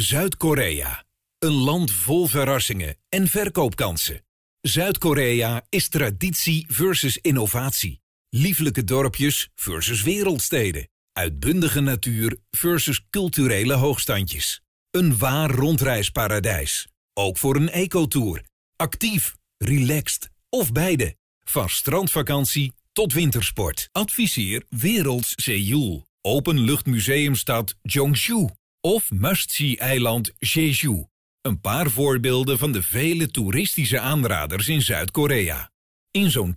Zuid-Korea. Een land vol verrassingen en verkoopkansen. Zuid-Korea is traditie versus innovatie. Lieflijke dorpjes versus wereldsteden. Uitbundige natuur versus culturele hoogstandjes. Een waar rondreisparadijs. Ook voor een ecotour. Actief, relaxed of beide. Van strandvakantie tot wintersport. Adviseer Werelds Seoul. Openluchtmuseumstad Jeongju. Of must-see-eiland Jeju. Een paar voorbeelden van de vele toeristische aanraders in Zuid-Korea. In zo'n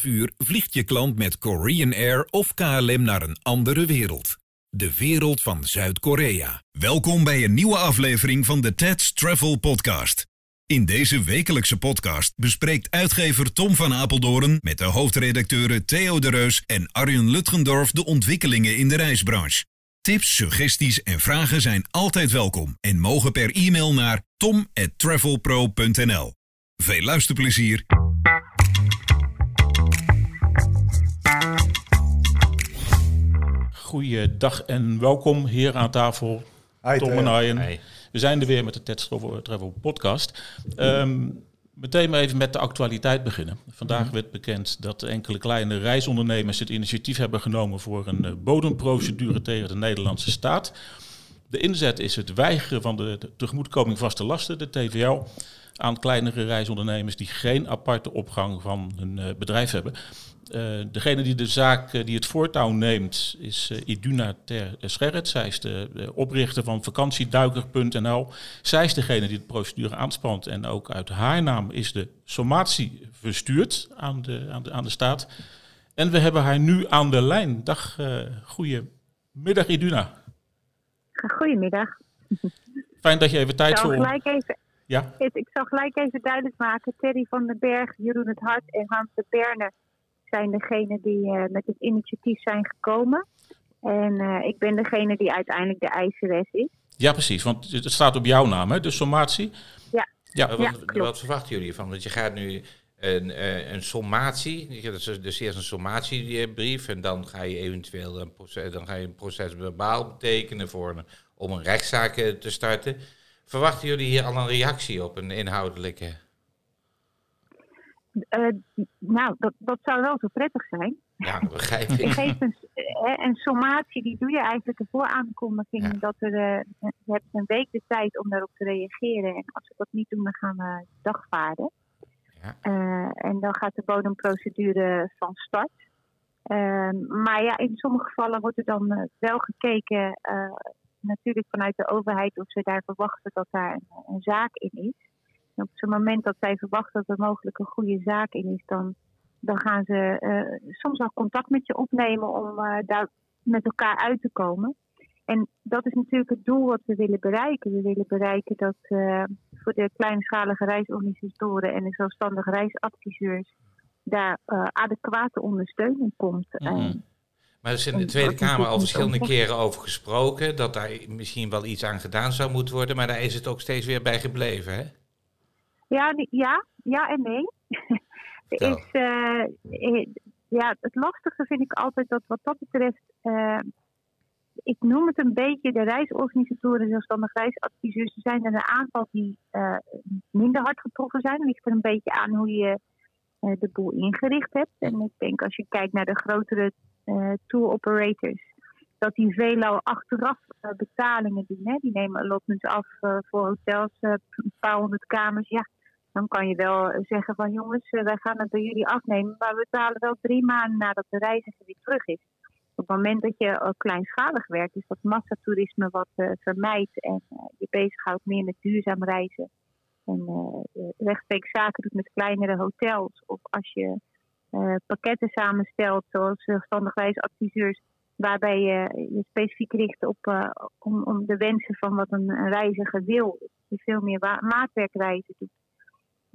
10,5 uur vliegt je klant met Korean Air of KLM naar een andere wereld. De wereld van Zuid-Korea. Welkom bij een nieuwe aflevering van de TED's Travel Podcast. In deze wekelijkse podcast bespreekt uitgever Tom van Apeldoorn met de hoofdredacteuren Theo de Reus en Arjen Lutgendorf de ontwikkelingen in de reisbranche. Tips, suggesties en vragen zijn altijd welkom en mogen per e-mail naar tom@travelpro.nl. Veel luisterplezier. Goeiedag en welkom hier aan tafel. Hi, Tom en Arjen. We zijn er weer met de TED Travel, Travel podcast. Ehm, meteen maar even met de actualiteit beginnen. Vandaag werd bekend dat enkele kleine reisondernemers het initiatief hebben genomen voor een eh, bodemprocedure tegen de Nederlandse staat. De inzet is het weigeren van de de tegemoetkoming vaste lasten, de TVL, aan kleinere reisondernemers die geen aparte opgang van hun eh, bedrijf hebben. Eh, degene die de zaak, eh, die het voortouw neemt, is eh, Iduna Ter Scherret. Zij is de, de oprichter van vakantieduiker.nl. Zij is degene die de procedure aanspant. En ook uit haar naam is de sommatie verstuurd aan de, aan de, aan de staat. En we hebben haar nu aan de lijn. Dag, goedemiddag Iduna. Goedemiddag. Fijn dat je even tijd voor... gelijk even, Ja, ik zal gelijk even duidelijk maken. Terry van den Berg, Jeroen het Hart en Hans de Berne zijn degene die eh, met het initiatief zijn gekomen. En eh, ik ben degene die uiteindelijk de eiseres is. ja, precies. Want het staat op jouw naam, hè? de sommatie. Ja. Ja, Wat, Ja, verwachten jullie ervan? Want je gaat nu een, eh, een sommatie, dus, dus eerst een sommatiebrief en dan ga je eventueel een proces, dan ga je een proces verbaal betekenen voor een, om een rechtszaak te starten. Verwachten jullie hier al een reactie op, een inhoudelijke? Eh, nou, dat, dat zou wel zo prettig zijn. Ja, begrijp Je ik. geeft een, eh, een sommatie, die doe je eigenlijk een vooraankondiging. Ja. Dat er, eh, je hebt een week de tijd om daarop te reageren. En als we dat niet doen, dan gaan we dagvaarden. Ja. En dan gaat de bodemprocedure van start. Ehm, maar ja, in sommige gevallen wordt er dan wel gekeken, natuurlijk vanuit de overheid, of ze daar verwachten dat daar een, een zaak in is. En op het moment dat zij verwachten dat er mogelijk een goede zaak in is, dan, dan gaan ze eh, soms wel contact met je opnemen om eh, daar met elkaar uit te komen. En dat is natuurlijk het doel wat we willen bereiken. We willen bereiken dat eh, voor de kleinschalige reisorganisatoren en de zelfstandige reisadviseurs daar eh, adequate ondersteuning komt. Eh, Maar er is in de Tweede Kamer al verschillende keren over gesproken, dat daar misschien wel iets aan gedaan zou moeten worden, maar daar is het ook steeds weer bij gebleven, hè? Ja, ja, ja en nee. is, eh, eh, ja, het lastige vind ik altijd dat wat dat betreft, eh, ik noem het een beetje de reisorganisatoren, zelfstandig reisadviseurs. Er zijn er een aantal die minder hard getroffen zijn. Het ligt er een beetje aan hoe je de boel ingericht hebt. En ik denk als je kijkt naar de grotere eh, tour operators, dat die veelal achteraf betalingen doen. Hè? Die nemen allotments af voor hotels, een paar honderd kamers. Ja, dan kan je wel zeggen van jongens, eh, wij gaan het bij jullie afnemen, maar we betalen wel drie maanden nadat de reiziger weer terug is. Op het moment dat je eh, kleinschalig werkt, is dat massatoerisme wat eh, vermijdt en eh, je bezighoudt meer met duurzaam reizen. En eh, rechtstreeks zaken doet met kleinere hotels. Of als je pakketten samenstelt, zoals zelfstandig reisadviseurs, waarbij je je specifiek richt op om, om de wensen van wat een, een reiziger wil. Je veel meer maatwerkreizen doet.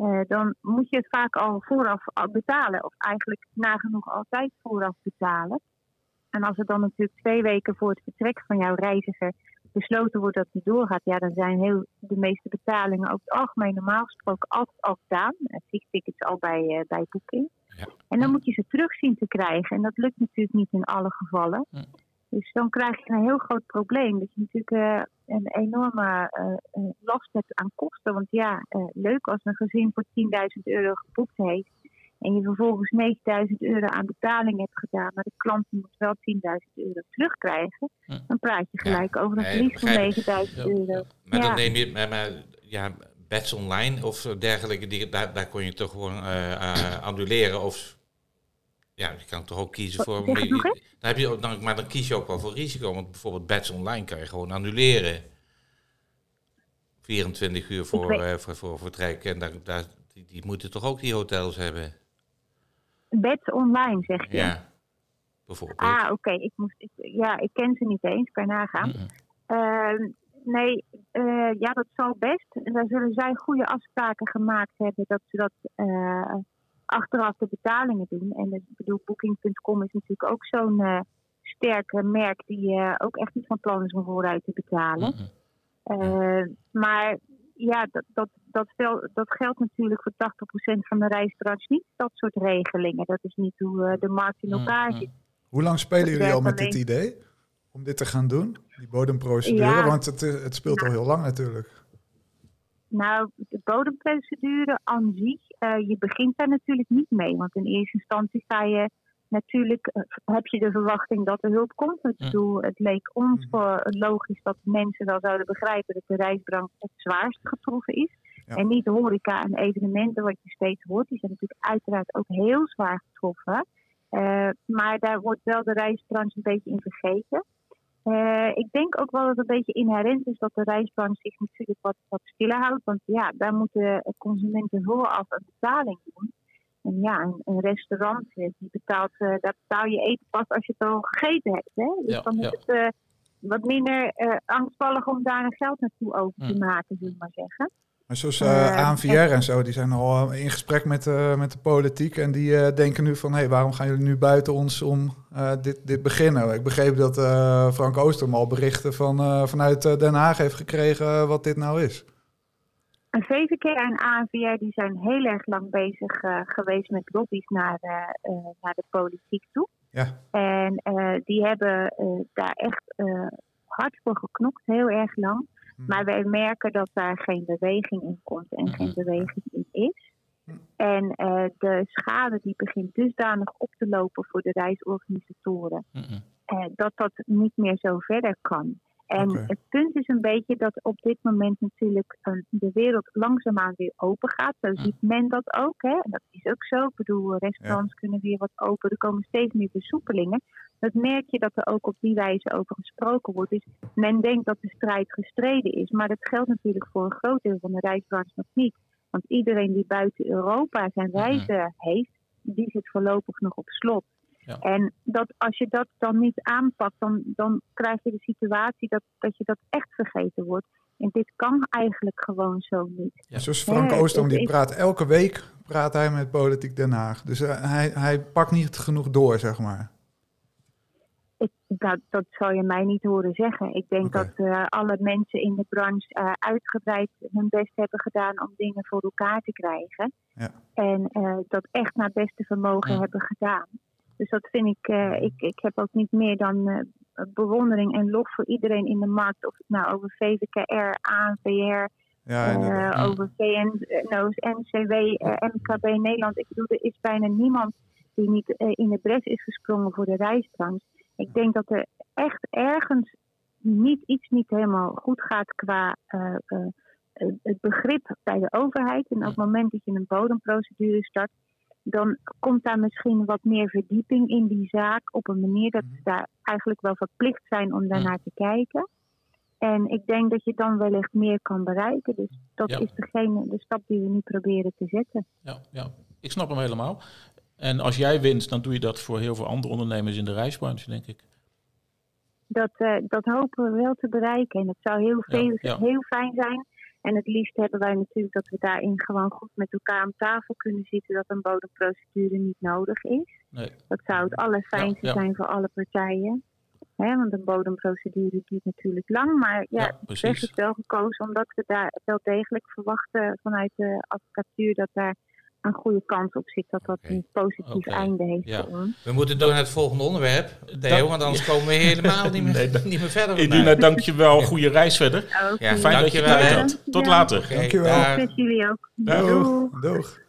Eh, dan moet je het vaak al vooraf al betalen. Of eigenlijk nagenoeg altijd vooraf betalen. En als het dan natuurlijk twee weken voor het vertrek van jouw reiziger besloten wordt dat die doorgaat, ja, dan zijn heel de meeste betalingen over het algemeen normaal gesproken altijd al gedaan. Eh, Vliegtickets al bij, eh, bij boeking. Ja. En dan moet je ze terug zien te krijgen. En dat lukt natuurlijk niet in alle gevallen. Hm. Dus dan krijg je een heel groot probleem. Dat je natuurlijk uh, een enorme uh, last hebt aan kosten. Want ja, leuk als een gezin voor 10.000 euro geboekt heeft. En je vervolgens 9.000 euro aan betaling hebt gedaan. Maar de klant moet wel 10.000 euro terugkrijgen. Dan praat je gelijk over een verlies van 9.000 euro. Maar dan neem je... Maar, maar, ja, bets online of dergelijke, die, daar, daar kon je toch gewoon annuleren of ja, je kan toch ook kiezen voor. Dan heb je ook, dan, maar dan kies je ook wel voor risico. Want bijvoorbeeld bets online kan je gewoon annuleren. 24 uur voor, uh, voor, voor vertrek. En daar, daar, die, die, moeten toch ook die hotels hebben? Bets online, zeg je? Ja, bijvoorbeeld. Ah, oké. Ik moest, ja, ik ken ze niet eens, kan nagaan. Ehm, nee, uh, ja, dat zal best. Daar zullen zij goede afspraken gemaakt hebben dat ze dat uh, achteraf de betalingen doen. En ik bedoel, Booking.com is natuurlijk ook zo'n uh, sterke merk die uh, ook echt niet van plan is om vooruit te betalen. uh, maar ja, dat, dat, dat, geldt natuurlijk voor 80% van de reisbranche niet, dat soort regelingen. Dat is niet hoe de markt in elkaar zit. Hoe lang spelen jullie al met dit idee? Om dit te gaan doen, die bodemprocedure? Ja. Want het, het speelt nou, al heel lang natuurlijk. Nou, de bodemprocedure aan zich, uh, je begint daar natuurlijk niet mee. Want in eerste instantie ga je natuurlijk, uh, heb je de verwachting dat er hulp komt. Ik bedoel, het leek ons voor logisch dat mensen wel zouden begrijpen dat de reisbranche het zwaarst getroffen is. Ja. En niet de horeca en evenementen, wat je steeds hoort. Die zijn natuurlijk uiteraard ook heel zwaar getroffen. Uh, maar daar wordt wel de reisbranche een beetje in vergeten. Uh, ik denk ook wel dat het een beetje inherent is dat de reisbranche zich natuurlijk wat, wat stiller houdt. Want ja, daar moeten consumenten vooraf een betaling doen. En ja, een, een restaurant die betaalt, uh, daar betaal je eten pas als je het al gegeten hebt. Hè? Dus ja, dan is ja. het uh, wat minder angstvallig om daar een geld naartoe over te maken, zullen we maar zeggen. Maar zoals uh, ANVR en zo, die zijn al in gesprek met, uh, met de politiek. En die uh, denken nu van, hé, hey, waarom gaan jullie nu buiten ons om dit, dit beginnen? Ik begreep dat Frank Oosterm al berichten van, vanuit Den Haag heeft gekregen wat dit nou is. Een VVK en ANVR die zijn heel erg lang bezig geweest met lobby's naar, naar de politiek toe. Ja. En die hebben daar echt hard voor geknokt, heel erg lang. Hmm. Maar wij merken dat daar geen beweging in komt en geen beweging in is. Hmm. En uh, de schade die begint dusdanig op te lopen voor de reisorganisatoren, uh, dat dat niet meer zo verder kan. En okay. het punt is een beetje dat op dit moment natuurlijk uh, de wereld langzaamaan weer open gaat. Zo ziet men dat ook. Hè? En dat is ook zo. Ik bedoel, restaurants ja. kunnen weer wat open. Er komen steeds meer versoepelingen. Dat merk je dat er ook op die wijze over gesproken wordt. Dus men denkt dat de strijd gestreden is. Maar dat geldt natuurlijk voor een groot deel van de reisbranche nog niet. Want iedereen die buiten Europa zijn reizen heeft, die zit voorlopig nog op slot. Ja. En dat, als je dat dan niet aanpakt, dan, dan krijg je de situatie dat, dat je dat echt vergeten wordt. En dit kan eigenlijk gewoon zo niet. Ja, zoals Frank ja, Oostrom, die praat elke week praat hij met Politiek Den Haag. Dus uh, hij, hij pakt niet genoeg door, zeg maar. Ik, dat, dat zal je mij niet horen zeggen. Ik denk okay. dat uh, alle mensen in de branche uh, uitgebreid hun best hebben gedaan om dingen voor elkaar te krijgen. Ja. En dat echt naar beste vermogen hebben gedaan. Dus dat vind ik, uh, ik, ik heb ook niet meer dan uh, bewondering en lof voor iedereen in de markt. Of het nou over VVKR, ANVR, ja, uh, over VNO's, NCW, MKB Nederland. Ik bedoel, er is bijna niemand die niet in de bres is gesprongen voor de reisbranche. Ik denk dat er echt ergens niet, iets niet helemaal goed gaat qua het begrip bij de overheid. En op het moment dat je een bodemprocedure start, dan komt daar misschien wat meer verdieping in die zaak op een manier dat ze daar eigenlijk wel verplicht zijn om daarnaar te kijken. En ik denk dat je dan wellicht meer kan bereiken. Dus dat ja. is degene, de stap die we nu proberen te zetten. Ja, ja, ik snap hem helemaal. En als jij wint, dan doe je dat voor heel veel andere ondernemers in de reisbranche, denk ik. Dat, uh, dat hopen we wel te bereiken. En het zou heel, veel, ja, ja. heel fijn zijn en het liefst hebben wij natuurlijk dat we daarin gewoon goed met elkaar aan tafel kunnen zitten, dat een bodemprocedure niet nodig is. Nee. Dat zou het allerfijnste ja, ja. zijn voor alle partijen. He, want een bodemprocedure duurt natuurlijk lang. Maar ja, ja weg is wel gekozen omdat we daar wel degelijk verwachten vanuit de advocatuur dat daar een goede kans op zit dat dat een positief einde heeft Ja. voor ons. We moeten door naar het volgende onderwerp, Theo, Dat- want anders komen we helemaal niet meer, Nee, niet meer verder. Edina, dankjewel. Goede reis verder. Ja, Fijn dat je tijd had. Tot Ja. later. Dankjewel. Succes jullie ook. Doeg.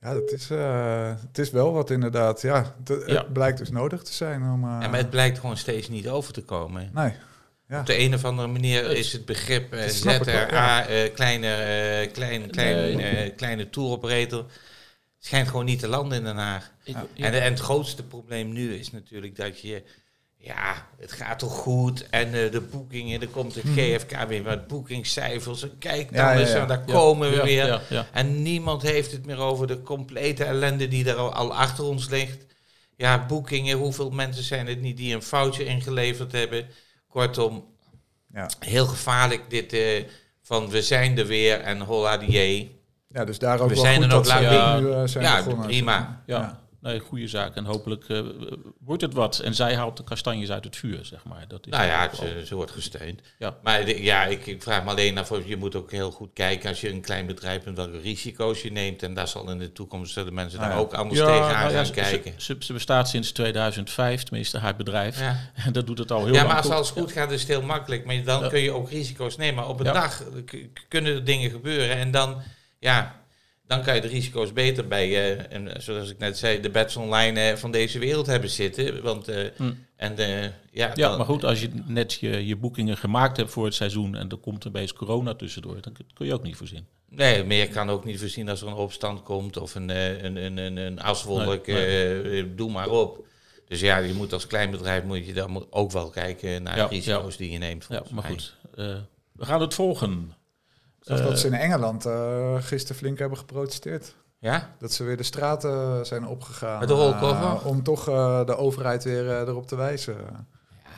Ja, dat is, eh, het is wel wat inderdaad. Ja, het, Ja. blijkt dus nodig te zijn om... eh, Ja, maar het blijkt gewoon steeds niet over te komen. Nee, ja. Op de een of andere manier is het begrip eh, Dat snap ik wel, ZRA, eh, kleine, klein, klein, Nee. kleine tour operator, schijnt gewoon niet te landen in Den Haag. Ik- Ja. ja. En, en het grootste probleem nu is natuurlijk dat je, ja, het gaat toch goed en eh, de boekingen, er komt het GFK weer met boekingscijfers. en Kijk dan Ja, ja, eens, en daar Ja, komen we ja, weer. ja, ja. En niemand heeft het meer over de complete ellende die er al, al achter ons ligt. Ja, boekingen, hoeveel mensen zijn het niet die een foutje ingeleverd hebben. Kortom, Ja. heel gevaarlijk dit eh, van we zijn er weer en holla die ja, dus daar ook We wel zijn goed er nog dat ze laat- nu eh, zijn Ja, begonnen. prima. Ja, Ja. Nee, goede zaak. En hopelijk eh, wordt het wat. En zij haalt de kastanjes uit het vuur, zeg maar. Dat is Nou ja, ze, ze wordt gesteund. Ja. Maar de- ja, ik, ik vraag me alleen af of je moet ook heel goed kijken als je een klein bedrijf bent welke risico's je neemt. En daar zal in de toekomst zullen mensen Ah, daar ja. ook anders Ja, tegenaan nou ja, gaan ze- kijken. Ze, bestaat sinds 2005, tenminste haar bedrijf. Ja. En dat doet het al heel Ja, lang maar als alles goed gaat, is het heel makkelijk. Maar dan Ja. kun je ook risico's nemen. Maar op een Ja. dag kunnen er dingen gebeuren. En dan, ja, dan kan je de risico's beter bij, eh, en zoals ik net zei, de bets online eh, van deze wereld hebben zitten. Want, eh, Hm. en, ja, Ja, dan- maar goed, als je net je, je boekingen gemaakt hebt voor het seizoen en er komt opeens corona tussendoor, dan kun- je ook niet voorzien. Nee, maar je kan ook niet voorzien als er een opstand komt of een, eh, een, een, een, een aswolk, Nee, doe maar op. Dus ja, je moet als klein bedrijf moet je dan ook wel kijken naar Ja, risico's die je neemt. Ja, maar mij. goed, eh, we gaan het volgen. Eh, dat ze in Engeland eh gisteren flink hebben geprotesteerd. Ja? Dat ze weer de straten zijn opgegaan. Met de rolkoffer? eh, om toch eh, de overheid weer eh, erop te wijzen.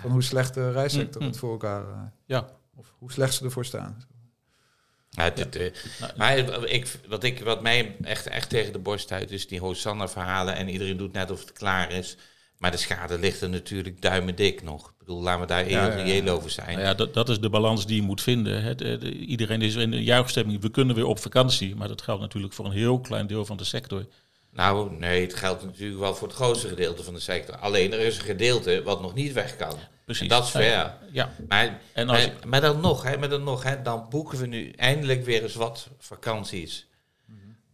Van hoe slecht de reissector Mm, het voor elkaar... eh, Ja. Of hoe slecht ze ervoor staan. Ja, dit, eh, maar ik, wat, ik, wat mij echt, echt tegen de borst uit is die Hosanna-verhalen en iedereen doet net of het klaar is. Maar de schade ligt er natuurlijk duimen dik nog. Ik bedoel, laten we daar heel Ja, reëel over zijn. Nou ja, dat, dat is de balans die je moet vinden. hè. De- de- iedereen is in de juichstemming. We kunnen weer op vakantie. Maar dat geldt natuurlijk voor een heel klein deel van de sector. Nou, nee, het geldt natuurlijk wel voor het grootste gedeelte van de sector. Alleen er is een gedeelte wat nog niet weg kan. Precies. En dat is fair. Ja. Maar, En als maar, maar dan nog, hè, maar dan nog, hè, dan boeken we nu eindelijk weer eens wat vakanties.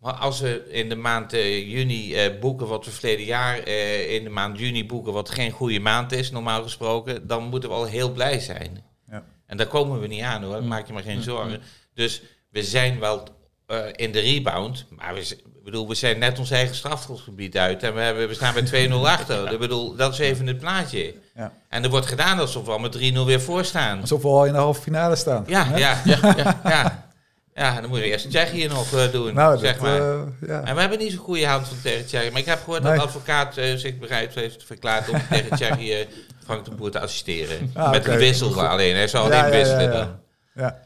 Maar als we in de maand eh, juni eh, boeken wat we verleden jaar eh, in de maand juni boeken, wat geen goede maand is, normaal gesproken, dan moeten we al heel blij zijn. Ja. En daar komen we niet aan hoor, maak je maar geen zorgen. Dus we zijn wel eh, in de rebound, maar we, bedoel, we zijn net ons eigen strafgebied uit en we, hebben, we staan bij 2-0 achter. Ik bedoel, dat is even het plaatje. Ja. En er wordt gedaan alsof we al met 3-0 weer voor staan. Alsof we al in de halve finale staan. Ja, hè? ja, ja, ja. Ja, dan moet je eerst Tsjechië nog eh, doen, Nou, zeg dat, maar. eh, ja. En we hebben niet zo'n goede hand van tegen Tsjechië. Maar ik heb gehoord dat de advocaat eh, zich bereid heeft verklaard om tegen Tsjechië Frank de Boer te assisteren. Ah, Met oké. een wissel alleen. Hij zou Ja, alleen ja, ja, wisselen ja. dan. Ja.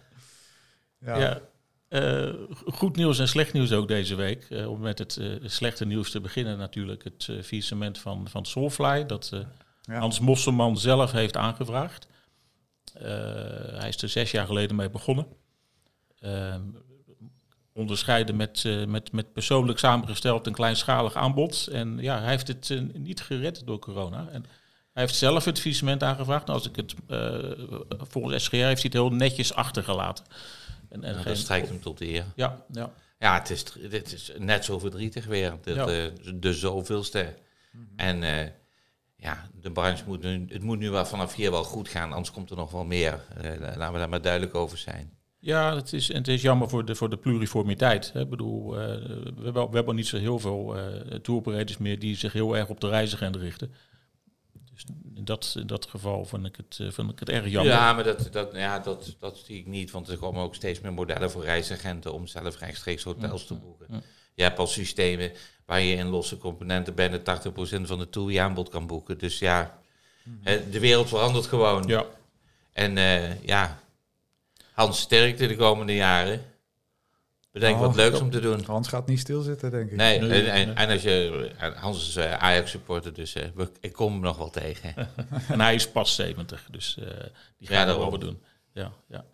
Ja. Ja. Eh, goed nieuws en slecht nieuws ook deze week. Eh, om met het eh, slechte nieuws te beginnen natuurlijk. Het uh, faillissement van, van Soulfly. Dat eh, Ja. Hans Mosselman zelf heeft aangevraagd. Eh, hij is er zes jaar geleden mee begonnen. Eh, onderscheiden met, eh, met, met persoonlijk samengesteld een kleinschalig aanbod. En ja, hij heeft het eh, niet gered door corona. En hij heeft zelf het faillissement aangevraagd. En als ik het, eh, volgens SGR heeft hij het heel netjes achtergelaten. En, en Ja, dat strijkt hem tot de eer. ja, ja. Ja, het is, dit is net zo verdrietig weer. Dat, Ja. de zoveelste. En eh, ja, de branche moet nu, het moet nu wel vanaf hier wel goed gaan, anders komt er nog wel meer. Laten we daar maar duidelijk over zijn. Ja, het is, het is jammer voor de, voor de pluriformiteit. Hè. Ik bedoel, eh, we, hebben, we hebben niet zo heel veel uh, touroperators meer die zich heel erg op de reizigende richten. Dus in dat, in dat geval vond ik het, uh, vond ik het erg jammer. Ja, maar dat, dat, ja, dat, dat zie ik niet, want er komen ook steeds meer modellen voor reisagenten om zelf rechtstreeks hotels te boeken. Ja. Je hebt al systemen waar je in losse componenten bijna 80% van de tour je aanbod kan boeken. Dus ja, hè, de wereld verandert gewoon. Ja, En eh, ja, Hans sterkte de komende jaren. Bedenk Oh, wat leuks om te doen. Hans gaat niet stilzitten, denk ik. Nee, en, en, nee. en als je, Hans is eh, Ajax-supporter, dus eh, ik kom hem nog wel tegen. en hij is pas 70, dus uh, die Ja, gaan er daarom. wel wat doen. Ja, ja.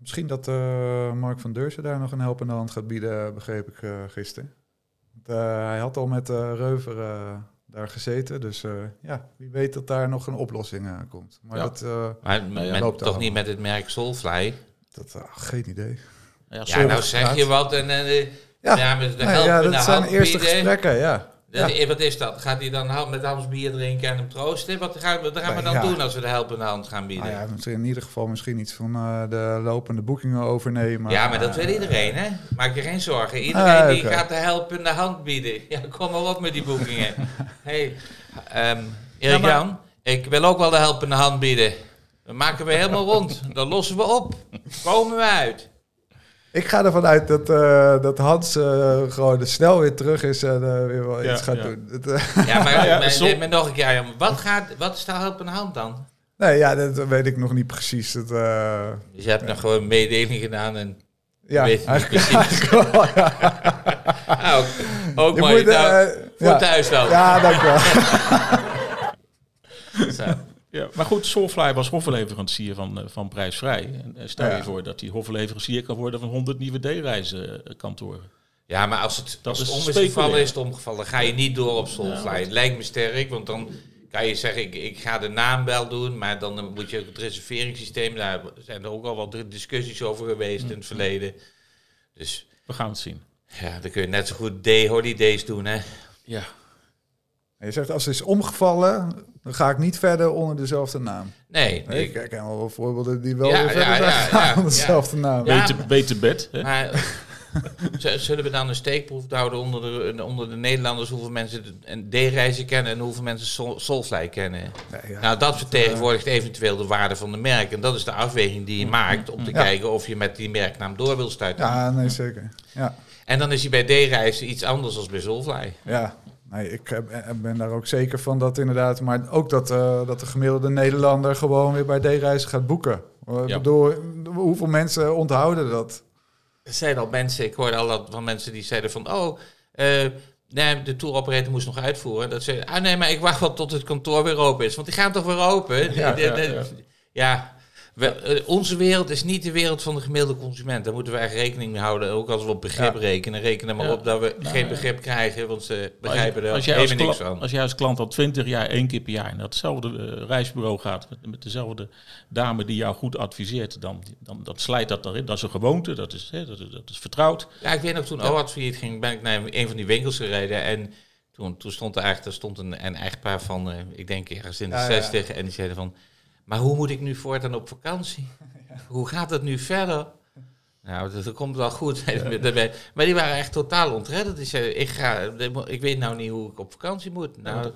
misschien dat uh, Mark van Deursen daar nog een helpende hand gaat bieden, begreep ik uh, gisteren. Uh, hij had al met Reuver daar gezeten, dus ja, wie weet dat daar nog een oplossing komt. Maar ja. dat maar, met, loopt toch niet met het merk Soulfly? Dat, geen idee. Ja, ja nou zeg je wat en... ja, ja dat zijn eerste gesprekken, ja. Ja. Wat is dat? Gaat hij dan met Hans bier drinken en hem troosten? Wat gaan we, wat gaan we dan doen als we de helpende hand gaan bieden? Ah ja, in ieder geval misschien iets van uh, de lopende boekingen overnemen. Ja, maar dat wil iedereen, hè? Maak je geen zorgen. Iedereen ah, die gaat de helpende hand bieden. Ja, kom maar op met die boekingen. hey, um, Erik Jan, ik wil ook wel de helpende hand bieden. Dan maken we helemaal rond. Dan lossen we op. Komen we uit. Ik ga ervan uit dat, uh, dat Hans uh, gewoon snel weer terug is en uh, weer wel iets gaat doen. ja, maar, ja, maar, maar, nog een keer, wat, gaat, wat is daar op een hand dan? Nee, ja, dat weet ik nog niet precies. Dat, dus je hebt nog gewoon mededeling gedaan en... Ja, weet eigenlijk, eigenlijk wel, ja. ah, ook ook mooi. Moet, nou, voor thuis wel. Ja, dank wel. Ja, maar goed, Soulfly was hofleverancier van, eh, van prijsvrij. En eh, stel je voor dat hij hofleverancier kan worden van 100 nieuwe D-reizenkantoren. Ja, maar als het, dat als het om is gevallen, is het omgevallen. ga je niet door op Soulfly. het lijkt me sterk, want dan kan je zeggen, ik, ik ga de naam wel doen, maar dan moet je het reserveringssysteem, daar zijn er ook al wat discussies over geweest in het verleden. Dus, We gaan het zien. Ja, dan kun je net zo goed day-holidays doen, hè. Ja. Je zegt, als het is omgevallen, dan ga ik niet verder onder dezelfde naam. Nee. nee ik ken wel voorbeelden die wel ja, weer verder ja, gaan onder dezelfde naam. Beter, beter bed. Hè? Maar, zullen we dan een steekproef houden onder de, onder de Nederlanders hoeveel mensen een D-reizen kennen en hoeveel mensen Soulfly kennen? Nee, nou, dat vertegenwoordigt eventueel de waarde van de merk. En dat is de afweging die je mm. maakt om te kijken of je met die merknaam door wil stuiten. Ja, nee, zeker. Ja. En dan is hij bij D-reizen iets anders dan bij Soulfly. Ja, Nee, ik ben daar ook zeker van dat inderdaad, maar ook dat, uh, dat de gemiddelde Nederlander gewoon weer bij D-reizen gaat boeken. Ik bedoel, hoeveel mensen onthouden dat? Er zijn al mensen, ik hoorde al dat van mensen die zeiden van, oh, uh, nee, de tour operator moest nog uitvoeren. Dat ze, ah nee, maar ik wacht wel tot het kantoor weer open is, want die gaan toch weer open? ja, ja we, onze wereld is niet de wereld van de gemiddelde consument. Daar moeten we echt rekening mee houden. Ook als we op begrip rekenen. Rekenen maar op dat we nou, geen begrip krijgen, want ze begrijpen er helemaal niks van. Als jij als klant al twintig jaar, één keer per jaar, naar hetzelfde uh, reisbureau gaat, met, met, dezelfde dame die jou goed adviseert, dan, dan dat slijt dat erin. Dat is een gewoonte, dat is, hè, dat, dat, is vertrouwd. Ja, ik weet nog, toen ja. OAT ging, ben ik naar een van die winkels gereden en... Toen, toen stond er eigenlijk er stond een, een echtpaar van, uh, ik denk ergens in de 60, en die zeiden van, maar hoe moet ik nu voortaan op vakantie? Hoe gaat het nu verder? Nou, dat, komt wel goed. Maar die waren echt totaal ontredderd. Die zeiden, ik, ga, ik weet nou niet hoe ik op vakantie moet. Nou,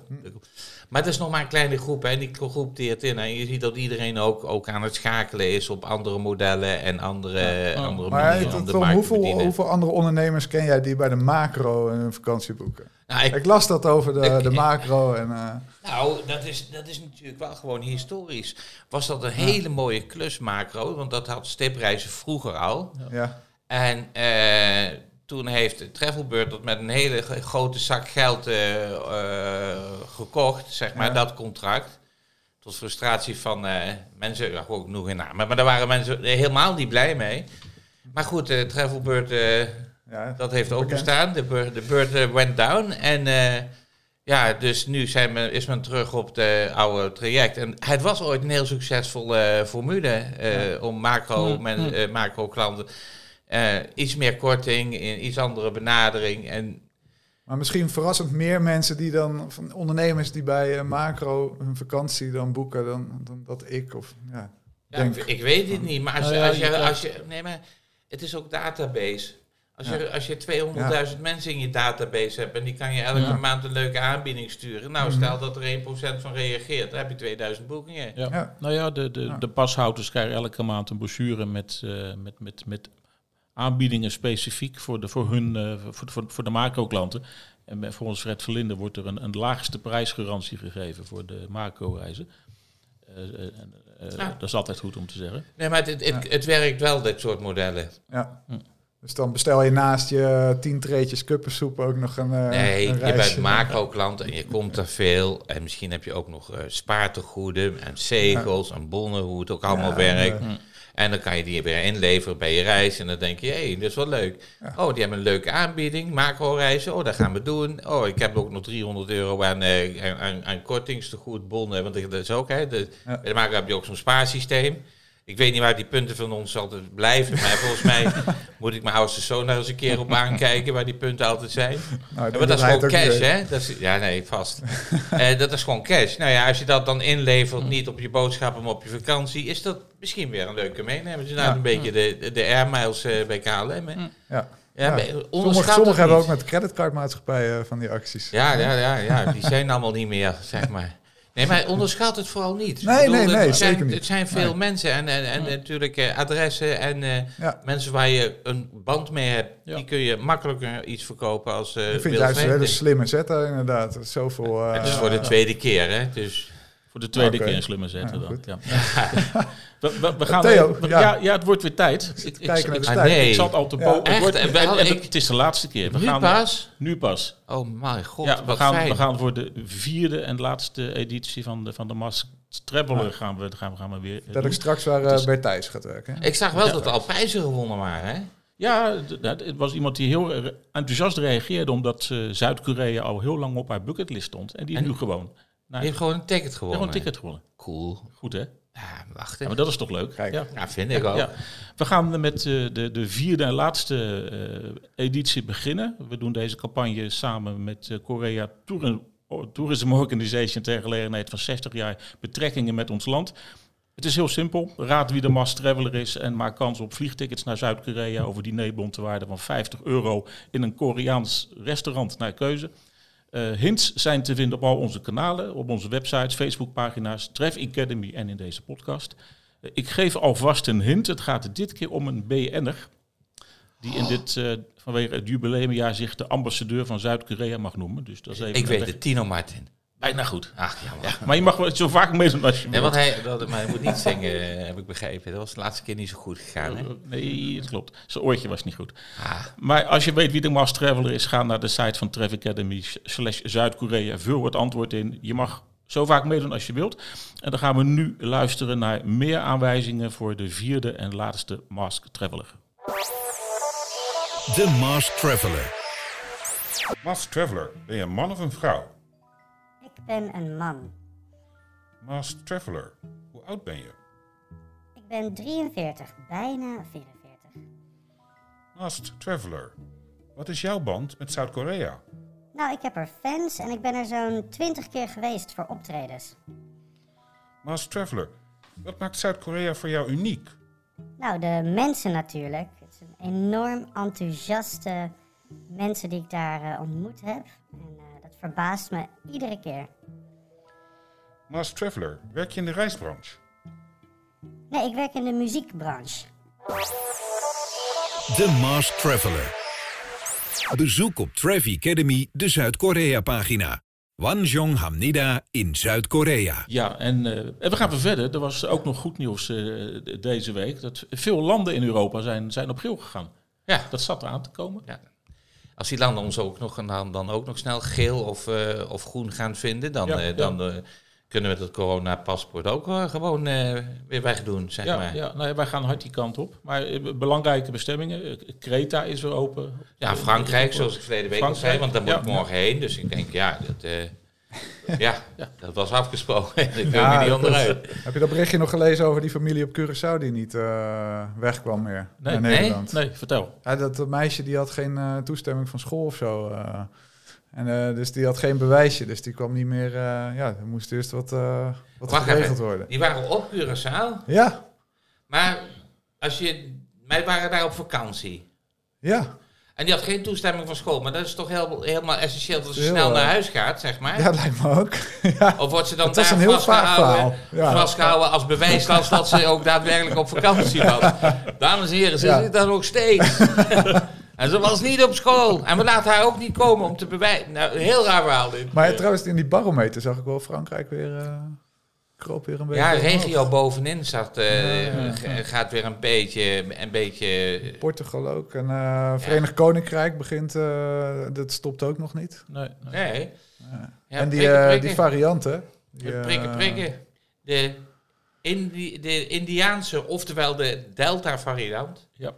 maar het is nog maar een kleine groep. Hè. Die groep deert in. En je ziet dat iedereen ook, ook aan het schakelen is op andere modellen en andere, ja. andere maar manieren. hoeveel, hoeveel andere ondernemers ken jij die bij de macro een vakantie boeken? Nou, ik, las dat over de, de macro. En, uh... Nou, dat is, dat is natuurlijk wel gewoon historisch. Was dat een hele mooie klus macro, want dat had stipreizen vroeger al. Ja. En uh, toen heeft Travelbird dat met een hele grote zak geld uh, gekocht, zeg maar, dat contract. Tot frustratie van mensen, ja, gewoon nog in naam. Maar daar waren mensen helemaal niet blij mee. Maar goed, Travelbird ja, dat heeft ook bestaan. De, de bird eh, went down. En uh, ja, dus nu zijn we, is men terug op de oude traject. En het was ooit een heel succesvolle uh, formule uh, om macro, men, macro klanten. Iets meer korting, iets andere benadering. En maar misschien verrassend meer mensen die dan, van ondernemers die bij macro hun vakantie dan boeken dan, dan dat ik. Of, ja, ja denk. Ik, weet het niet, maar als, nou als, je, als je. Nee, maar het is ook database. Als, je, als je 200.000 mensen in je database hebt en die kan je elke maand een leuke aanbieding sturen. Nou, mhm. stel dat er 1% van reageert, dan heb je 2000 boekingen. Ja. Nou ja, de, de, de pashouders krijgen elke maand een brochure met, uh, met, met, met aanbiedingen specifiek voor, de, voor, hun, uh, voor, voor, voor de macro-klanten. En volgens Fred Verlinde wordt er een, een laagste prijsgarantie gegeven voor de macro-reizen. Uh, Dat is altijd goed om te zeggen. Nee, maar het, het, het, werkt wel, dit soort modellen. Ja. Hm. Dus dan bestel je naast je tien treetjes kuppensoep ook nog een uh, Nee, een je bent macro-klant en je komt er veel. En misschien heb je ook nog uh, spaartegoeden en zegels en bonnen, hoe het ook allemaal werkt. En dan kan je die weer inleveren bij je reis. En dan denk je, hé, hey, dat is wel leuk. Oh, die hebben een leuke aanbieding. Macro-reizen. Oh, dat gaan we doen. Oh, ik heb ook nog 300 euro aan, uh, aan, aan kortingstegoedbonnen. Want dat is ook, hè. De, ja. Bij de macro heb je ook zo'n spaarsysteem. Ik weet niet waar die punten van ons altijd blijven. Maar volgens mij moet ik mijn oudste zoon eens een keer op aankijken waar die punten altijd zijn. Nou, maar dat is gewoon cash, hè? Dat is, ja, nee, vast. uh, dat is gewoon cash. Nou ja, als je dat dan inlevert, mm. niet op je boodschappen, maar op je vakantie, is dat misschien weer een leuke meenemen. Dus nou een beetje de, de air miles uh, bij KLM. Hè? Ja. Ja, ja. Sommigen hebben ook met creditcardmaatschappijen van die acties. Ja, ja, ja, ja, die zijn allemaal niet meer, zeg maar. Nee, maar onderschat het vooral niet. Nee, bedoel, nee, nee, het zijn, niet. Het zijn veel mensen en, en, en natuurlijk uh, adressen en uh, ja. mensen waar je een band mee hebt. Ja. Die kun je makkelijker iets verkopen als uh, Ik vind juist een hele slimme zetten inderdaad. Zoveel, het is voor de tweede keer, hè. Dus... Voor de tweede okay. keer een slimme zetten ja, dan. Ja. we, we, we, gaan Theo, ja. ja. Ja, het wordt weer tijd. Ik, ah, nee. ik zat al te boven. En, het is de laatste keer. We nu gaan, pas? Nu pas. Oh my god, ja, we gaan, fijn. we gaan voor de vierde en laatste editie van de, van de Mask Traveler gaan we, gaan we, gaan we weer Dat doen. ik straks waar uh, bij Thijs gaat werken. Ik zag wel dat er al prijzen gewonnen waren, hè? Ja, het was iemand die heel enthousiast reageerde... omdat uh, Zuid-Korea al heel lang op haar bucketlist stond. En die en nu gewoon Nee. Je hebt gewoon een ticket gewonnen. Gewoon een ticket gewonnen. Cool. Goed hè? Ja, wacht ja, maar dat is toch leuk? Kijk. Ja. ja, vind ik ook. Ja. We gaan met uh, de, de vierde en laatste uh, editie beginnen. We doen deze campagne samen met uh, Korea Tourism, Tourism Organization ter gelegenheid van 60 jaar betrekkingen met ons land. Het is heel simpel. Raad wie de mast traveler is en maak kans op vliegtickets naar Zuid-Korea over dinerbon te waarde van 50 euro in een Koreaans restaurant naar keuze. Uh, hints zijn te vinden op al onze kanalen, op onze websites, Facebookpagina's, Tref Academy en in deze podcast. Uh, ik geef alvast een hint. Het gaat dit keer om een BN'er. Die in dit, uh, vanwege het jubileumjaar zich de ambassadeur van Zuid-Korea mag noemen. Dus dat is even ik weet het, Tino Martin. Bijna goed. Ach, ja, maar je mag wel zo vaak meedoen als je nee, want hij, dat, maar hij moet niet zingen, heb ik begrepen. Dat was de laatste keer niet zo goed gegaan, hè? Nee, dat klopt. Zijn oortje was niet goed. Ah. Maar als je weet wie de Mars Traveler is, ga naar de site van Travel Academy slash Zuid-Korea. Vul het antwoord in. Je mag zo vaak meedoen als je wilt. En dan gaan we nu luisteren naar meer aanwijzingen voor de vierde en laatste Mask Traveler. De Mask Traveler. Mask Traveler, ben je een man of een vrouw? Ik ben een man. Master Traveler, hoe oud ben je? Ik ben 43, bijna 44. Master Traveler, wat is jouw band met Zuid-Korea? Nou, ik heb er fans en ik ben er zo'n 20 keer geweest voor optredens. Master Traveler, wat maakt Zuid-Korea voor jou uniek? Nou, de mensen natuurlijk. Het zijn enorm enthousiaste mensen die ik daar uh, ontmoet heb. En, uh, verbaast me iedere keer. Maar traveler, werk je in de reisbranche? Nee, ik werk in de muziekbranche. De Mars Traveler. Bezoek op Travel Academy de Zuid-Korea-pagina. Wanjong Hamnida in Zuid-Korea. Ja, en, uh, en, we gaan verder. Er was ook nog goed nieuws uh, deze week. Dat veel landen in Europa zijn, zijn op geel gegaan. Ja. Dat zat eraan te komen. Ja, als die landen ons ook nog, dan, dan ook nog snel geel of, uh, of groen gaan vinden, dan, ja, uh, dan uh, kunnen we dat corona-paspoort ook gewoon weer wegdoen, zeg ja, maar. Ja, nou, wij gaan hard die kant op. Maar belangrijke bestemmingen, Kreta is weer open. Ja, Frankrijk, zoals ik verleden week al zei, want daar moet ik morgen heen. Dus ik denk, ja, dat... Ja, ja, dat was afgesproken. ik kun ja, niet onderuit. heb je dat berichtje nog gelezen over die familie op Curaçao die niet uh, wegkwam meer nee, naar Nederland? Nee, nee vertel. Ja, dat, dat, meisje die had geen uh, toestemming van school of zo. Uh, en dus die had geen bewijsje, dus die kwam niet meer. ja, er moest eerst wat, wat Wacht geregeld even. worden. Die waren op Curaçao? Ja. Maar als je, wij waren daar op vakantie. Ja. En die had geen toestemming van school. Maar dat is toch heel, helemaal essentieel dat ze snel naar huis gaat, zeg maar. Ja, dat lijkt me ook. ja. Of wordt ze dan daar vastgehouden, ja. vastgehouden als bewijslast dat ze ook daadwerkelijk op vakantie was. Dames en heren, ze ja. zit daar nog steeds. en ze was niet op school. En we laten haar ook niet komen om te bewijzen. Nou, heel raar verhaal dit. Maar trouwens, in die barometer zag ik wel Frankrijk weer... Uh kroop weer een beetje. Ja, regio bovenin zat, uh, ja, ja, gaat weer een beetje, een beetje. Portugal ook. En uh, Verenigd Koninkrijk begint, uh, dat stopt ook nog niet. Nee. nee. nee. en die, prikken, prikken. die varianten. Die, prikken, prikken. De in die, de Indiaanse, oftewel de Delta-variant. Ja.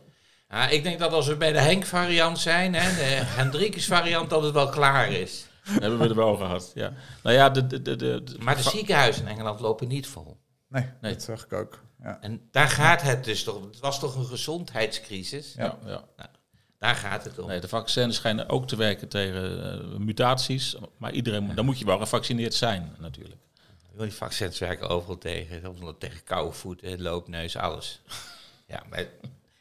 Ja, ik denk dat als we bij de Henk-variant zijn, hè, de Hendrikus-variant, dat het wel klaar is. hebben we er wel gehad. Ja. Nou ja, de, de, de, de, Maar de ziekenhuizen in Engeland lopen niet vol. Nee, Nee. dat zag ik ook. Ja. En daar gaat het dus toch. Het was toch een gezondheidscrisis? ja, ja. Daar gaat het om. Nee, de vaccins schijnen ook te werken tegen eh, mutaties. Maar iedereen, moet- dan moet je wel gevaccineerd zijn, natuurlijk. Die vaccins werken overal tegen. Tegen koude voeten, loopneus, alles. Ja, maar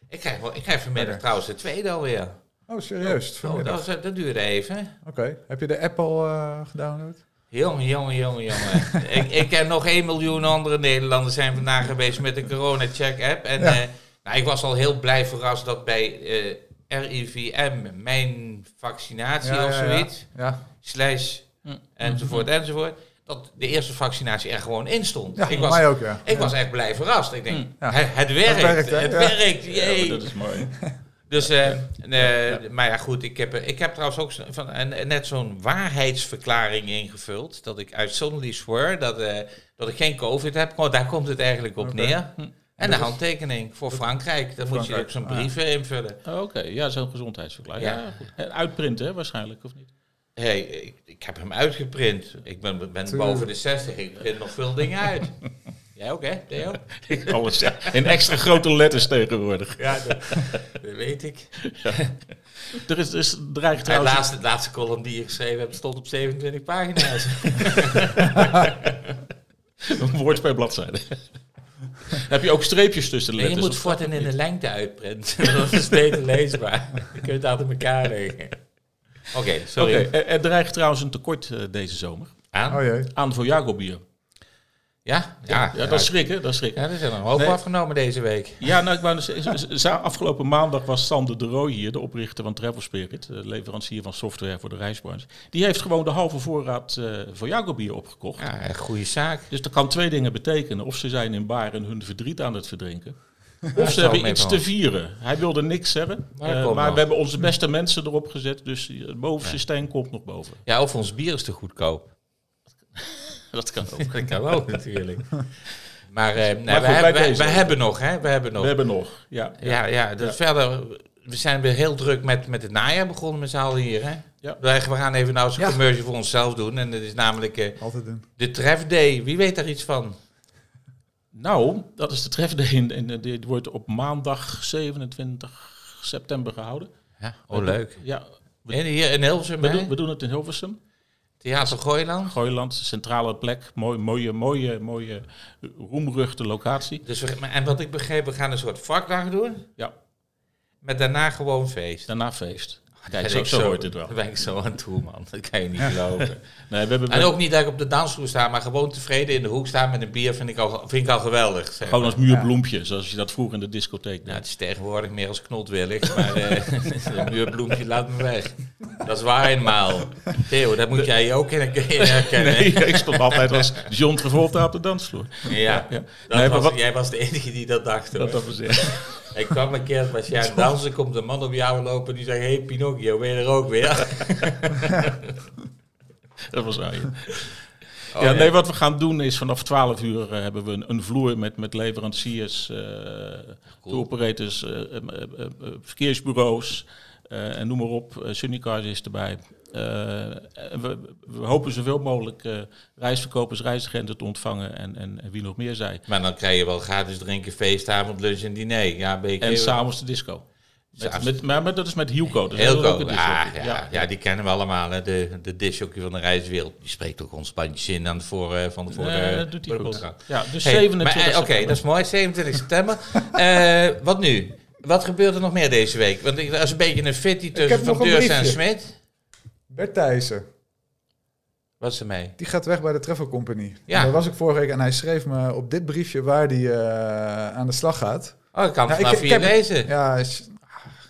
ik krijg, wel, ik krijg vanmiddag trouwens de tweede alweer. Oh, serieus? Oh, dat, dat duurde even. Oké. Heb je de app al eh, gedownload? Jongen, jongen, jongen, jongen. ik, ik ken nog 1 miljoen andere Nederlanders zijn vandaag geweest met de corona-check-app. En Ja. eh, nou, ik was al heel blij verrast dat bij eh, RIVM mijn vaccinatie Ja, of ja, ja. zoiets, Ja. slash Hm. enzovoort, enzovoort, dat de eerste vaccinatie er gewoon in stond. Ja, ik voor was, mij ook, ja. ik was echt blij verrast. Ik denk, Ja. het, het werkt, werkt, hè? het Ja. werkt, jee. dat is mooi. Dus, eh, eh, maar ja, goed, ik heb, ik heb trouwens ook van, een, net zo'n waarheidsverklaring ingevuld. Dat ik uitzonderlijk zwoer dat, eh, dat ik geen COVID heb. Gewoon, daar komt het eigenlijk op neer. En de handtekening voor Frankrijk. Dan moet je ook zo'n ah. brief eh, invullen. Oh, Oké, ja, zo'n gezondheidsverklaring. Ja. Ja. goed. En Uitprinten hè, waarschijnlijk, of niet? hey, ik, ik heb hem uitgeprint. Ik ben, ben boven de 60. Ik print nog veel dingen uit. Jij ook, hè, Theo? Alles ja. in extra grote letters tegenwoordig. Ja, dat, dat weet ik. Er is, er is dreigt De trouwens... laatste, de laatste column die je geschreven hebt stond op 27 pagina's. Een woord per bladzijde. Heb je ook streepjes tussen de Nee, je letters? moet voortaan in de lengte uitprinten. dat is beter leesbaar. Je kunt het achter elkaar leggen. Oké, Oké, sorry. er, er dreigt trouwens een tekort eh, deze zomer. Aan? Oh jee. Aan bier. Ja? Ja, Ja, dat is schrikken, dat is schrikken. Ja, er zijn er een hoop Nee. afgenomen deze week. Ja, nou, ik wou dus, afgelopen maandag was Sander de Rooij hier, de oprichter van Travel Spirit, de leverancier van software voor de reisbranche. Die heeft gewoon de halve voorraad eh Voyago bier opgekocht. Ja, echt goede zaak. Dus dat kan twee dingen betekenen. Of ze zijn in Baren hun verdriet aan het verdrinken. Of ze hebben iets te vieren. Hij wilde niks. Maar dat eh, maar nog. we hebben onze beste mensen erop gezet. Dus het bovenste steen komt nog boven. Ja, of ons bier is te goedkoop. Dat kan ook. Dat kan ook natuurlijk. Maar, eh, nee, Maar we, goed, hebben, we, hebben nog, hè? We hebben nog. We hebben nog. Ja, Ja, ja, dus verder, we zijn weer heel druk met, met het najaar begonnen met z'n allen hier, hè? Ja. Wij- We gaan even nou eens een Ja. commercial voor onszelf doen. En dat is namelijk eh, Altijd doen. de trefday. Wie weet daar iets van? Nou, dat is de trefday. In, in, dit wordt op maandag 27 september gehouden. Ja, oh leuk. Ja, we, En hier in Hilversum, we, doen, we doen het in Hilversum. Theater Gooiland. Gooiland, centrale plek. Mooi, mooie, mooie, mooie, roemruchte locatie. Dus we, en wat ik begreep, we gaan een soort vakdag doen. Ja, Met daarna gewoon feest. daarna feest. Kijk, zo, ik zo hoort het wel. Daar ben ik zo aan toe, man. Dat kan je niet geloven. Nee, we hebben En ook niet dat ik op de dansvloer sta, maar gewoon tevreden in de hoek staan met een bier vind ik al, vind ik al geweldig. zeg gewoon als muurbloempje, zoals je dat vroeger in de discotheek deed. Nou, het is tegenwoordig meer als knotwillig, maar eh een muurbloempje laat me weg. Dat is waar eenmaal. Theo, dat moet jij je ook in herkennen. Nee, ik stond altijd als John Travolta op de dansvloer. Ja, Ja. Dat Nee, maar was, wat- jij was de enige die dat dacht. hoor. Dat dat was het. Ik kwam een keer, was jij aan het dansen, komt een man op jou lopen die zegt, hey Pinocchio, ben je er ook weer? Dat was waar, ja. Oh, ja, nee, wat we gaan doen is vanaf 12 uur eh, hebben we een, een vloer met, met leveranciers, eh tour operators, eh, eh, eh, eh, verkeersbureaus eh, en noem maar op. Uh, Sunnycars is erbij. Eh, we, we hopen zoveel mogelijk eh, reisverkopers, reisagenten te ontvangen en, en, en wie nog meer zij. Maar dan krijg je wel gratis drinken, feestavond, lunch en diner. Ja, ben En s'avonds de disco. Met, met, maar, maar dat is met Hielco. Dus Heel dat is ook goed. een Ja, ja, ja, die kennen we allemaal. Hè. De, de disjockey van de reiswereld. Die spreekt ook ons bandjes in aan voor, eh, van de voor Nee, de, dat doet hij de goed. Ja, dus Hey, 27 maar, eh, Oké, dat is mooi. 27 september. Eh, wat nu? Wat gebeurt er nog meer deze week? Want ik, dat is een beetje een fitty tussen Van Deurs en. Smit. Bert Thijssen, Wat is er mee? die gaat weg bij de Travel Company. Ja. En Daar was ik vorige week en hij schreef me op dit briefje waar hij eh, aan de slag gaat. Oh, ik kan het vanaf ik- ik heb- lezen. Ja, hij is-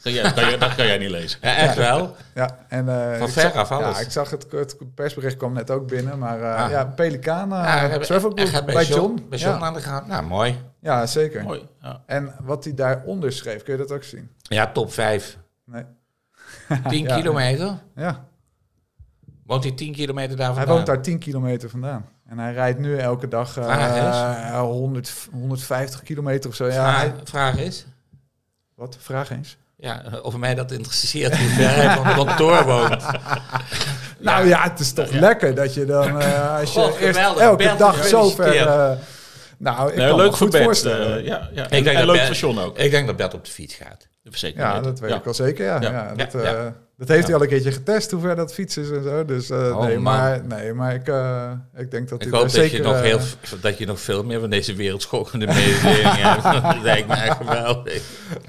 Kan jij, kan jij- dat kan jij niet lezen. Ja, echt wel. ja en, eh, Van ik ver zag- af alles. Ja, ik zag het, het persbericht kwam net ook binnen, maar eh, Ah. ja, Pelikaan, uh, Ja, hij- hij bij, John. Bij John ja. aan de gang. Nou, mooi. ja, zeker. Mooi. Ja. En wat hij daaronder schreef, kun je dat ook zien? Ja, top 5. Nee. 10 Ja. kilometer. Ja, Woont hij 10 kilometer daar hij vandaan? woont daar 10 kilometer vandaan. En hij rijdt nu elke dag eh, Vraag 100, 150 kilometer of zo. Ja, hij- Vraag, vraag is, wat? Vraag eens. Ja, of mij dat interesseert hoe ver hij van het kantoor woont. Nou ja, het is toch lekker dat je dan, eh, als je eerst geweldig. elke Bert, dag zo ver... eh, nou, ik Nee, kan leuk me goed Bert. voorstellen. eh, ja, ja. Ik En, denk en dat leuk Bert- voor John ook. Ik denk dat Bert op de fiets gaat. Zeker ja, dat weet Ja. ik wel zeker. Ja, Ja. ja. Dat, eh, ja. heeft hij al een keertje getest, hoe ver dat fiets is en zo. Dus eh, Oh, nee, man. maar, nee, maar ik, eh, ik denk dat Ik hij hoop dat, zeker... je nog eh, heel, dat je nog veel meer van deze wereldschokkende mededelingen hebt. Dat lijkt me echt geweldig.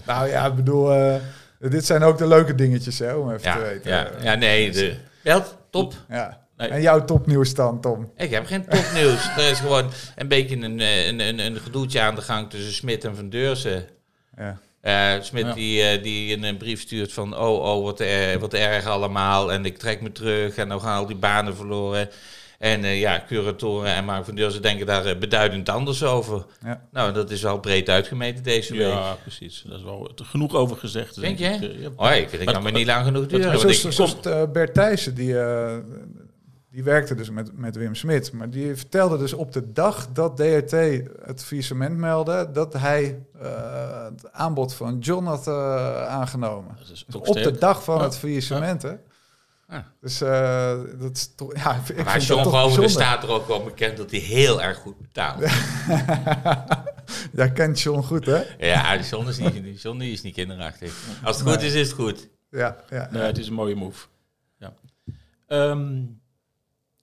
Nou ja, ik bedoel, dit zijn ook de leuke dingetjes, hè, om even Ja, te weten. ja, ja nee. De, Bert, top. Ja. Nee. En jouw topnieuws dan, Tom? Ik heb geen topnieuws. er is gewoon een beetje een, een, een, een gedoetje aan de gang tussen Smit en Van Deursen. Ja. Eh Smit Ja. die, eh, die een, een brief stuurt van oh, oh, wat, er, wat erg allemaal. En ik trek me terug en dan gaan al die banen verloren. En eh, ja, curatoren en Mark van Deursen denken daar eh, beduidend anders over. Ja. Nou, dat is wel breed uitgemeten deze week. Ja, precies. Daar is wel genoeg over gezegd. Denk ik. je? Eh, ja. Oh, ik vind het kan me niet lang genoeg duren. Zoals, ik- zoals eh, Bert Thijssen, die, eh, die werkte dus met, met Wim Smit. Maar die vertelde dus op de dag dat DRT het faillissement meldde... dat hij eh, het aanbod van John had eh, aangenomen. Dat is Dus op de dag van Ja. het faillissement, hè? Ja. Dus eh, dat is toch... Ja, ik vind maar John bijzonder. staat er ook wel bekend dat hij heel erg goed betaalt. Jij kent John goed, hè? Ja, die John is niet, John is niet kinderachtig. Als het goed is, is het goed. Ja, ja. Nee, het is een mooie move. Ja. Ehm,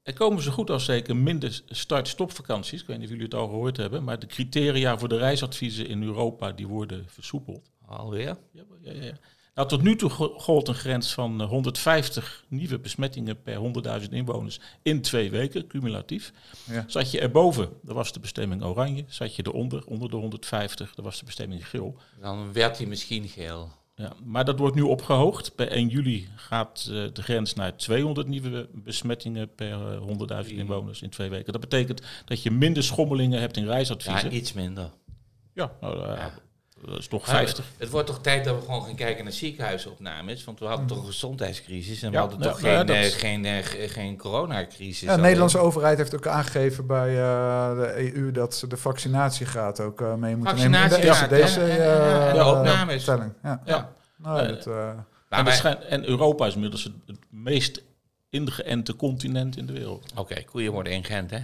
er komen zo goed als zeker minder start-stopvakanties. Ik weet niet of jullie het al gehoord hebben. Maar de criteria voor de reisadviezen in Europa die worden versoepeld. Alweer? Ja, ja, ja. Nou, tot nu toe go- gold een grens van eh, 150 nieuwe besmettingen per 100.000 inwoners in twee weken, cumulatief. Ja. Zat je erboven, dan was de bestemming oranje. Zat je eronder, onder de 150, dan was de bestemming geel. Dan werd hij misschien geel. Ja, maar dat wordt nu opgehoogd. Per 1 juli gaat eh, de grens naar 200 nieuwe besmettingen per eh, 100.000 inwoners in twee weken. Dat betekent dat je minder schommelingen hebt in Ja, reisadviezen. Ja, iets minder. nou, eh, Ja. Dat is toch Maar 50. Het wordt toch tijd dat we gewoon gaan kijken naar ziekenhuisopnames. Want we hadden toch een gezondheidscrisis en we hadden toch nou ja, geen, eh, geen, eh, ge- geen coronacrisis. Ja, de Nederlandse overheid heeft ook aangegeven bij eh, de EU dat ze de vaccinatiegraad ook eh, mee moeten nemen de Vaccinatiegraad, ECDC eh, ja, opnames. telling. Ja. Ja. Nou, Eh, dat, eh, Maar en, Europa is inmiddels het, het meest ingeënte continent in de wereld. Oké, koeien worden in Gent, hè?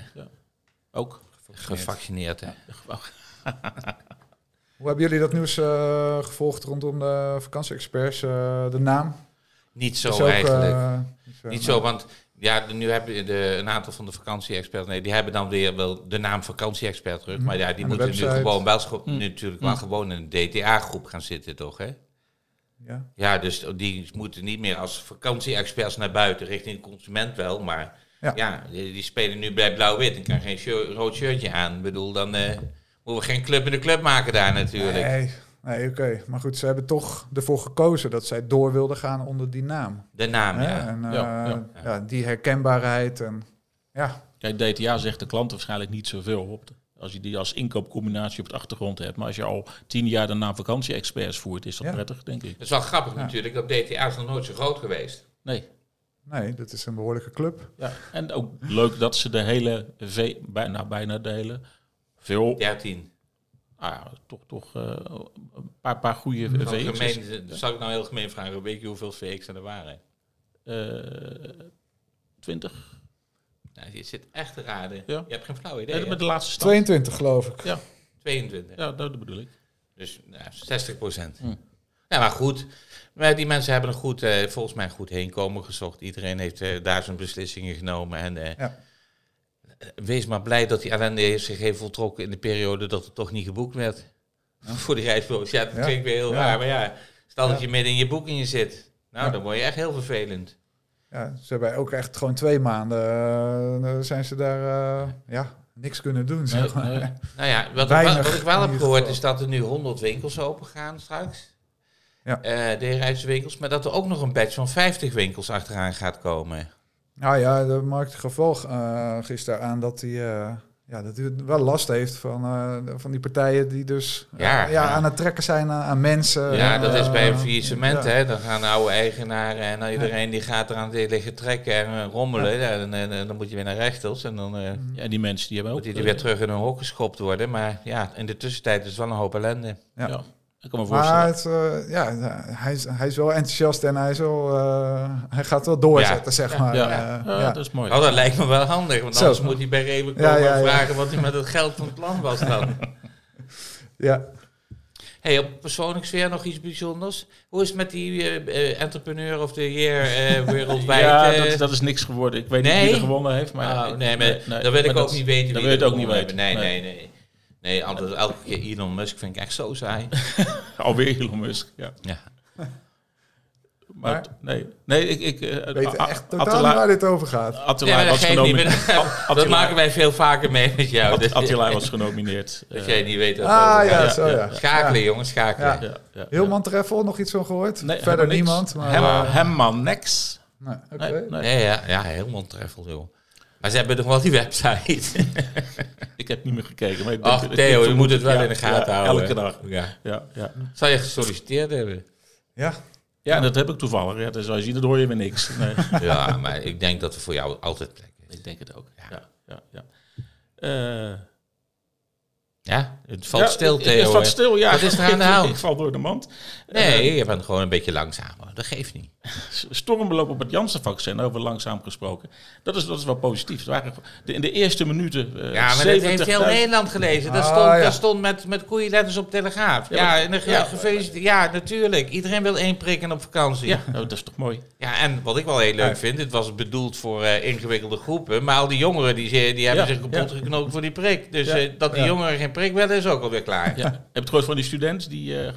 Ook. Gevaccineerd, hè? Hoe hebben jullie dat nieuws eh, gevolgd rondom de vakantie-experts? eh, de naam? Niet zo ook, eigenlijk. eh, Niet zo, want ja, de- nu hebben de, een aantal van de vakantie-experts, nee, die hebben dan weer wel de naam vakantie-expert terug. Mhm. Maar ja, die moeten nu gewoon wel, Mhm. natuurlijk wel gewoon in een DTA-groep gaan zitten, toch? Hè? Ja. Ja, dus die moeten niet meer als vakantie-experts naar buiten, richting de consument wel. Maar Ja. ja, die, die spelen nu bij blauw-wit en kan geen shirt- rood shirtje aan. Ik bedoel, dan eh, moeten we geen club in de club maken daar natuurlijk. Nee, nee oké. Maar goed, ze hebben toch ervoor gekozen dat zij door wilden gaan onder die naam. De naam, Hè? ja. En eh, Ja, ja. ja, die herkenbaarheid. En, ja, Kijk, DTA zegt de klant waarschijnlijk niet zoveel op. de- Als je die als inkoopcombinatie op de achtergrond hebt. Maar als je al tien jaar de naam vakantie-experts voert, is dat Ja. prettig, denk ik. Het is wel grappig Ja. natuurlijk, dat DTA is nog nooit zo groot geweest. Nee. nee, dat is een behoorlijke club. Ja. En ook leuk dat ze de hele V, bijna, bijna de hele, veel, 13. ah, ja, toch, toch eh, een paar, paar goede Nou, VX's. gemeen, zal ik nou heel gemeen vragen, weet je hoeveel VX er waren? Eh, 20. Nou, je zit echt te raden. Ja. Je hebt geen flauw idee. Met de laatste stand. 22 geloof ik. Ja, 22. ja, dat bedoel ik. Dus nou, 60 procent. Hm. Ja, maar goed. Maar die mensen hebben er goed, eh, volgens mij goed heenkomen gezocht. Iedereen heeft eh, daar zijn beslissingen genomen. En eh, Ja. Eh, wees maar blij dat die ellende heeft zich heeft voltrokken in de periode dat het toch niet geboekt werd. Voor die reisbureaus. Ja, dat Ja. klinkt weer heel raar. Maar ja, stel dat je midden in je boekingen zit. Nou, dan word je echt heel vervelend. Ja, ze hebben ook echt gewoon twee maanden uh, zijn ze daar uh, ja, niks kunnen doen. Zeg maar. Nou ja, wat, ik Weinig wel, wat ik wel in heb gehoord is dat er nu 100 winkels open gaan straks. Ja. Eh, de reiswinkels. Maar dat er ook nog een batch van 50 winkels achteraan gaat komen. Nou ja, de markt gevolg uh, gisteren aan dat die, uh, ja, dat u wel last heeft van, eh, van die partijen die dus eh, Ja, ja, ja. aan het trekken zijn aan, aan mensen. Ja, dat is bij een eh, faillissement, ja. hè. Dan gaan de oude eigenaren en dan iedereen die gaat eraan liggen trekken en eh, rommelen. Ja, en dan moet je weer naar rechters en dan eh Ja, die mensen die hebben ook... moet die weer terug in hun hok geschopt worden. Maar ja, in de tussentijd is het wel een hoop ellende. Ja. Ik kan me Maar voorstellen. het, eh, ja, hij is, hij is wel enthousiast en hij, is wel, eh, hij gaat wel doorzetten, Ja. zeg maar. ja, Eh, ja, ja. dat is mooi. Oh, dat lijkt me wel handig, want Zo. anders moet hij bij Reven komen ja, en ja. vragen wat hij met het geld van het plan was dan. ja. hey, op persoonlijk sfeer nog iets bijzonders. Hoe is het met die eh, eh, entrepreneur of the year eh, wereldwijd? ja, dat, dat is niks geworden. Ik weet niet wie er gewonnen heeft. Maar, Oh, nee, maar dan wil ik ook niet weten dat wil je het ook niet weten. Nee, nee, nee. Nee, altijd, elke keer Elon Musk vind ik echt zo saai. Alweer Elon Musk, ja. Ja. Maar, Maar- nee, nee, ik... ik eh, Weet echt totaal Attila- waar dit over gaat. Attila Nee, was genomineerd. Dat maken wij veel vaker mee met jou. Att- Dus- Attila was genomineerd. Dat Eh, jij niet weet Ah ja, zo ja. Schakelen, Ja. jongens, schakelen. Ja. ja, ja, Heel ja. Mantreffel, nog iets van gehoord? Nee, Verder helemaal niks. niemand. Maar, Hem, eh, Hemman Nex. nee, oké. Nee, nee. Nee, ja, ja, helemaal treffel, joh. Maar ze hebben nog wel die website. Ik heb niet meer gekeken. Maar ik denk- Ach, ik- Theo, je moet het wel ja, in de gaten ja, houden. Elke dag. Ja. Ja, ja. Zou je gesolliciteerd hebben? Ja, ja, dat heb ik toevallig. Ja, dus als je ziet, dan hoor je weer niks. Nee, Ja, maar ik denk dat er voor jou altijd plek is. ik denk het ook. Ja, ja, ja. Eh, Ja, het valt ja, stil, het- Theo. Het valt stil, ja. Wat is er aan de Ik- hand? Ik val door de mand. Nee, je bent gewoon een beetje langzamer. Dat geeft niet. Stormbeloop op het Janssen-vaccin, over langzaam gesproken. Dat is, dat is wel positief. Het waren de, in de eerste minuten. eh, Ja, maar dat heeft heel 70.000 Nederland gelezen. Dat Ah, stond, ja. dat stond met, met koeienletters op Telegraaf. Ja, Ja, maar- en ja. gefeliciteerd. Ja, natuurlijk. Iedereen wil één prikken op vakantie. Ja, nou, dat is toch mooi. Ja, en wat ik wel heel leuk Ja. vind, het was bedoeld voor eh, ingewikkelde groepen, maar al die jongeren die, ze- die hebben Ja, zich kapot ja. geknokt voor die prik. Dus Ja. dat die Ja. jongeren geen prik willen is ook alweer klaar. Ja. Heb je het gehoord van die student die er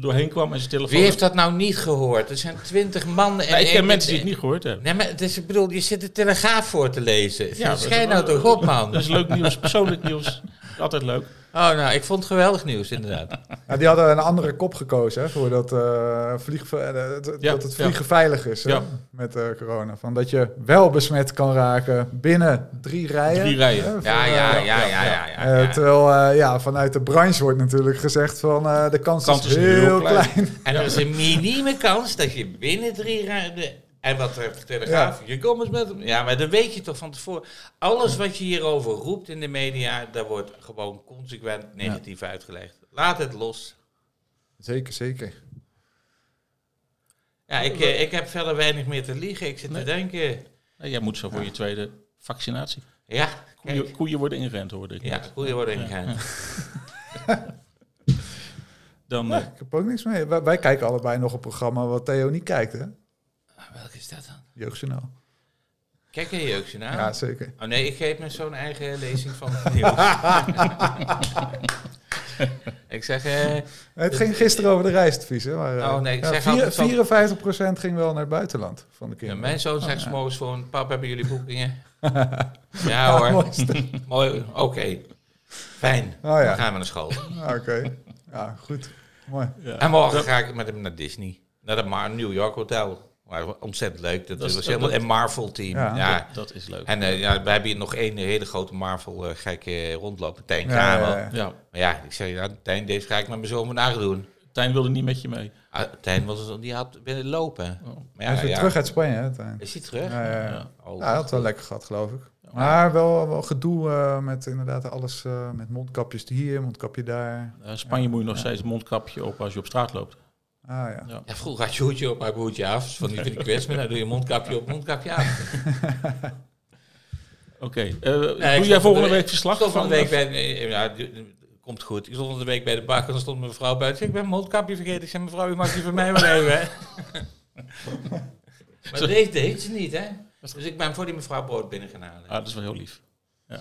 doorheen kwam en zijn telefoon... Wie heeft dat nou niet gehoord? Er zijn twintig man. En ik ken en- mensen die het niet gehoord hebben. Nee, maar het is, ik bedoel, je zit de Telegraaf voor te lezen. Ja, Schijn nou toch op, man. Dat is leuk nieuws, persoonlijk nieuws. Altijd leuk. Oh, nou, ik vond het geweldig nieuws, inderdaad. Ja, die hadden een andere kop gekozen hè, voor dat, eh, vlieg, eh, dat, Ja, dat het ja. vliegen veilig is hè, met eh, corona. Van dat je wel besmet kan raken binnen drie rijen. Drie rijen. hè, van, Ja, ja, ja, ja, ja. terwijl ja, vanuit de branche wordt natuurlijk gezegd van de kans, Kans is is heel, heel klein. klein. En er is een minieme kans dat je binnen drie rijen... En wat er telegraaf, je komt eens met hem. Ja, maar dat weet je toch van tevoren. Alles wat je hierover roept in de media, daar wordt gewoon consequent negatief uitgelegd. Laat het los. Zeker, zeker. Ja, ik, eh, ik heb verder weinig meer te liegen. Ik zit Nee. te denken... Nee, jij moet zo voor je tweede vaccinatie. Ja, Koeien, worden ingerend, hoorde ik. Ja, net. koeien worden ingegaan. Dan, eh, Ik heb ook niks mee. Wij, wij kijken allebei nog een programma wat Theo niet kijkt, hè? Welke is dat dan? Jeugdjournaal. Kijk je jeugdje naar? Ja, zeker. Oh nee, ik geef me zo'n eigen lezing van het nieuws. ik zeg, eh, Het ging gisteren over de reisadvies, hè? Maar, eh, Oh, nee, ik ja, zeg vier- altijd zo- 54% ging wel naar het buitenland van de ja, kinderen. mijn zoon zegt Oh, ja. morgens gewoon, pap, hebben jullie boekingen? ja hoor, mooi oké. Fijn, Oh ja. dan gaan we naar school. Ah, Oké. Ja, goed. Mooi. ja. En morgen ga ik met hem naar Disney. Naar het New York Hotel. Maar ontzettend leuk. Dat, Dat is- was helemaal dat- een Marvel-team. Ja. Ja. Dat is leuk. En eh, ja, we hebben hier nog één hele grote Marvel-gekke rondlopen. Tijn Ja, Kramer. ja, ja. Ja, Maar ja, ik zeg, ja, Tijn, deze ga ik met mijn zoon vandaag doen. Tijn wilde niet met je mee. Ah, Tijn was, die had willen lopen. Oh. Maar Hij ja, is weer ja. terug uit Spanje, hè? Tijn. Is hij terug? Ja, ja, ja. Ja. Oh, Ja, hij had wel lekker gehad, geloof ik. Maar wel, wel gedoe eh, met inderdaad alles eh, met mondkapjes hier, mondkapje daar. Eh, Spanje moet je nog steeds een mondkapje op als je op straat loopt. Ah ja. Ja. Ja, vroeger had je hoedje op, maar hoedje af. Van die, van die quiz, maar dan doe je mondkapje op, mondkapje af. Oké. eh, ik doe jij volgende de- week verslag Ik van week bij... nee, Ja, komt goed. Ik stond van de week bij de bakker en dan stond mijn vrouw buiten. Ik ik ben mijn mondkapje vergeten. Ik zei, mevrouw, u mag die van mij wel even, maar dat deed, deed ze niet, hè. Dus ik ben voor die mevrouw brood binnen gaan halen. Ah, dat is wel heel lief. Ja,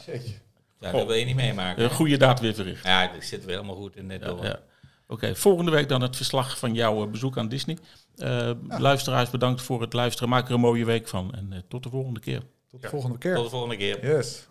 Goh. dat wil je niet meemaken. Een goede daad weer verricht. Ja, dat zit weer helemaal goed in dit Ja, door. ja. Oké, volgende week dan het verslag van jouw eh, bezoek aan Disney. Eh, Luisteraars, bedankt voor het luisteren. Maak er een mooie week van. En eh, tot de volgende keer. Tot de volgende keer. Tot de volgende keer. Yes.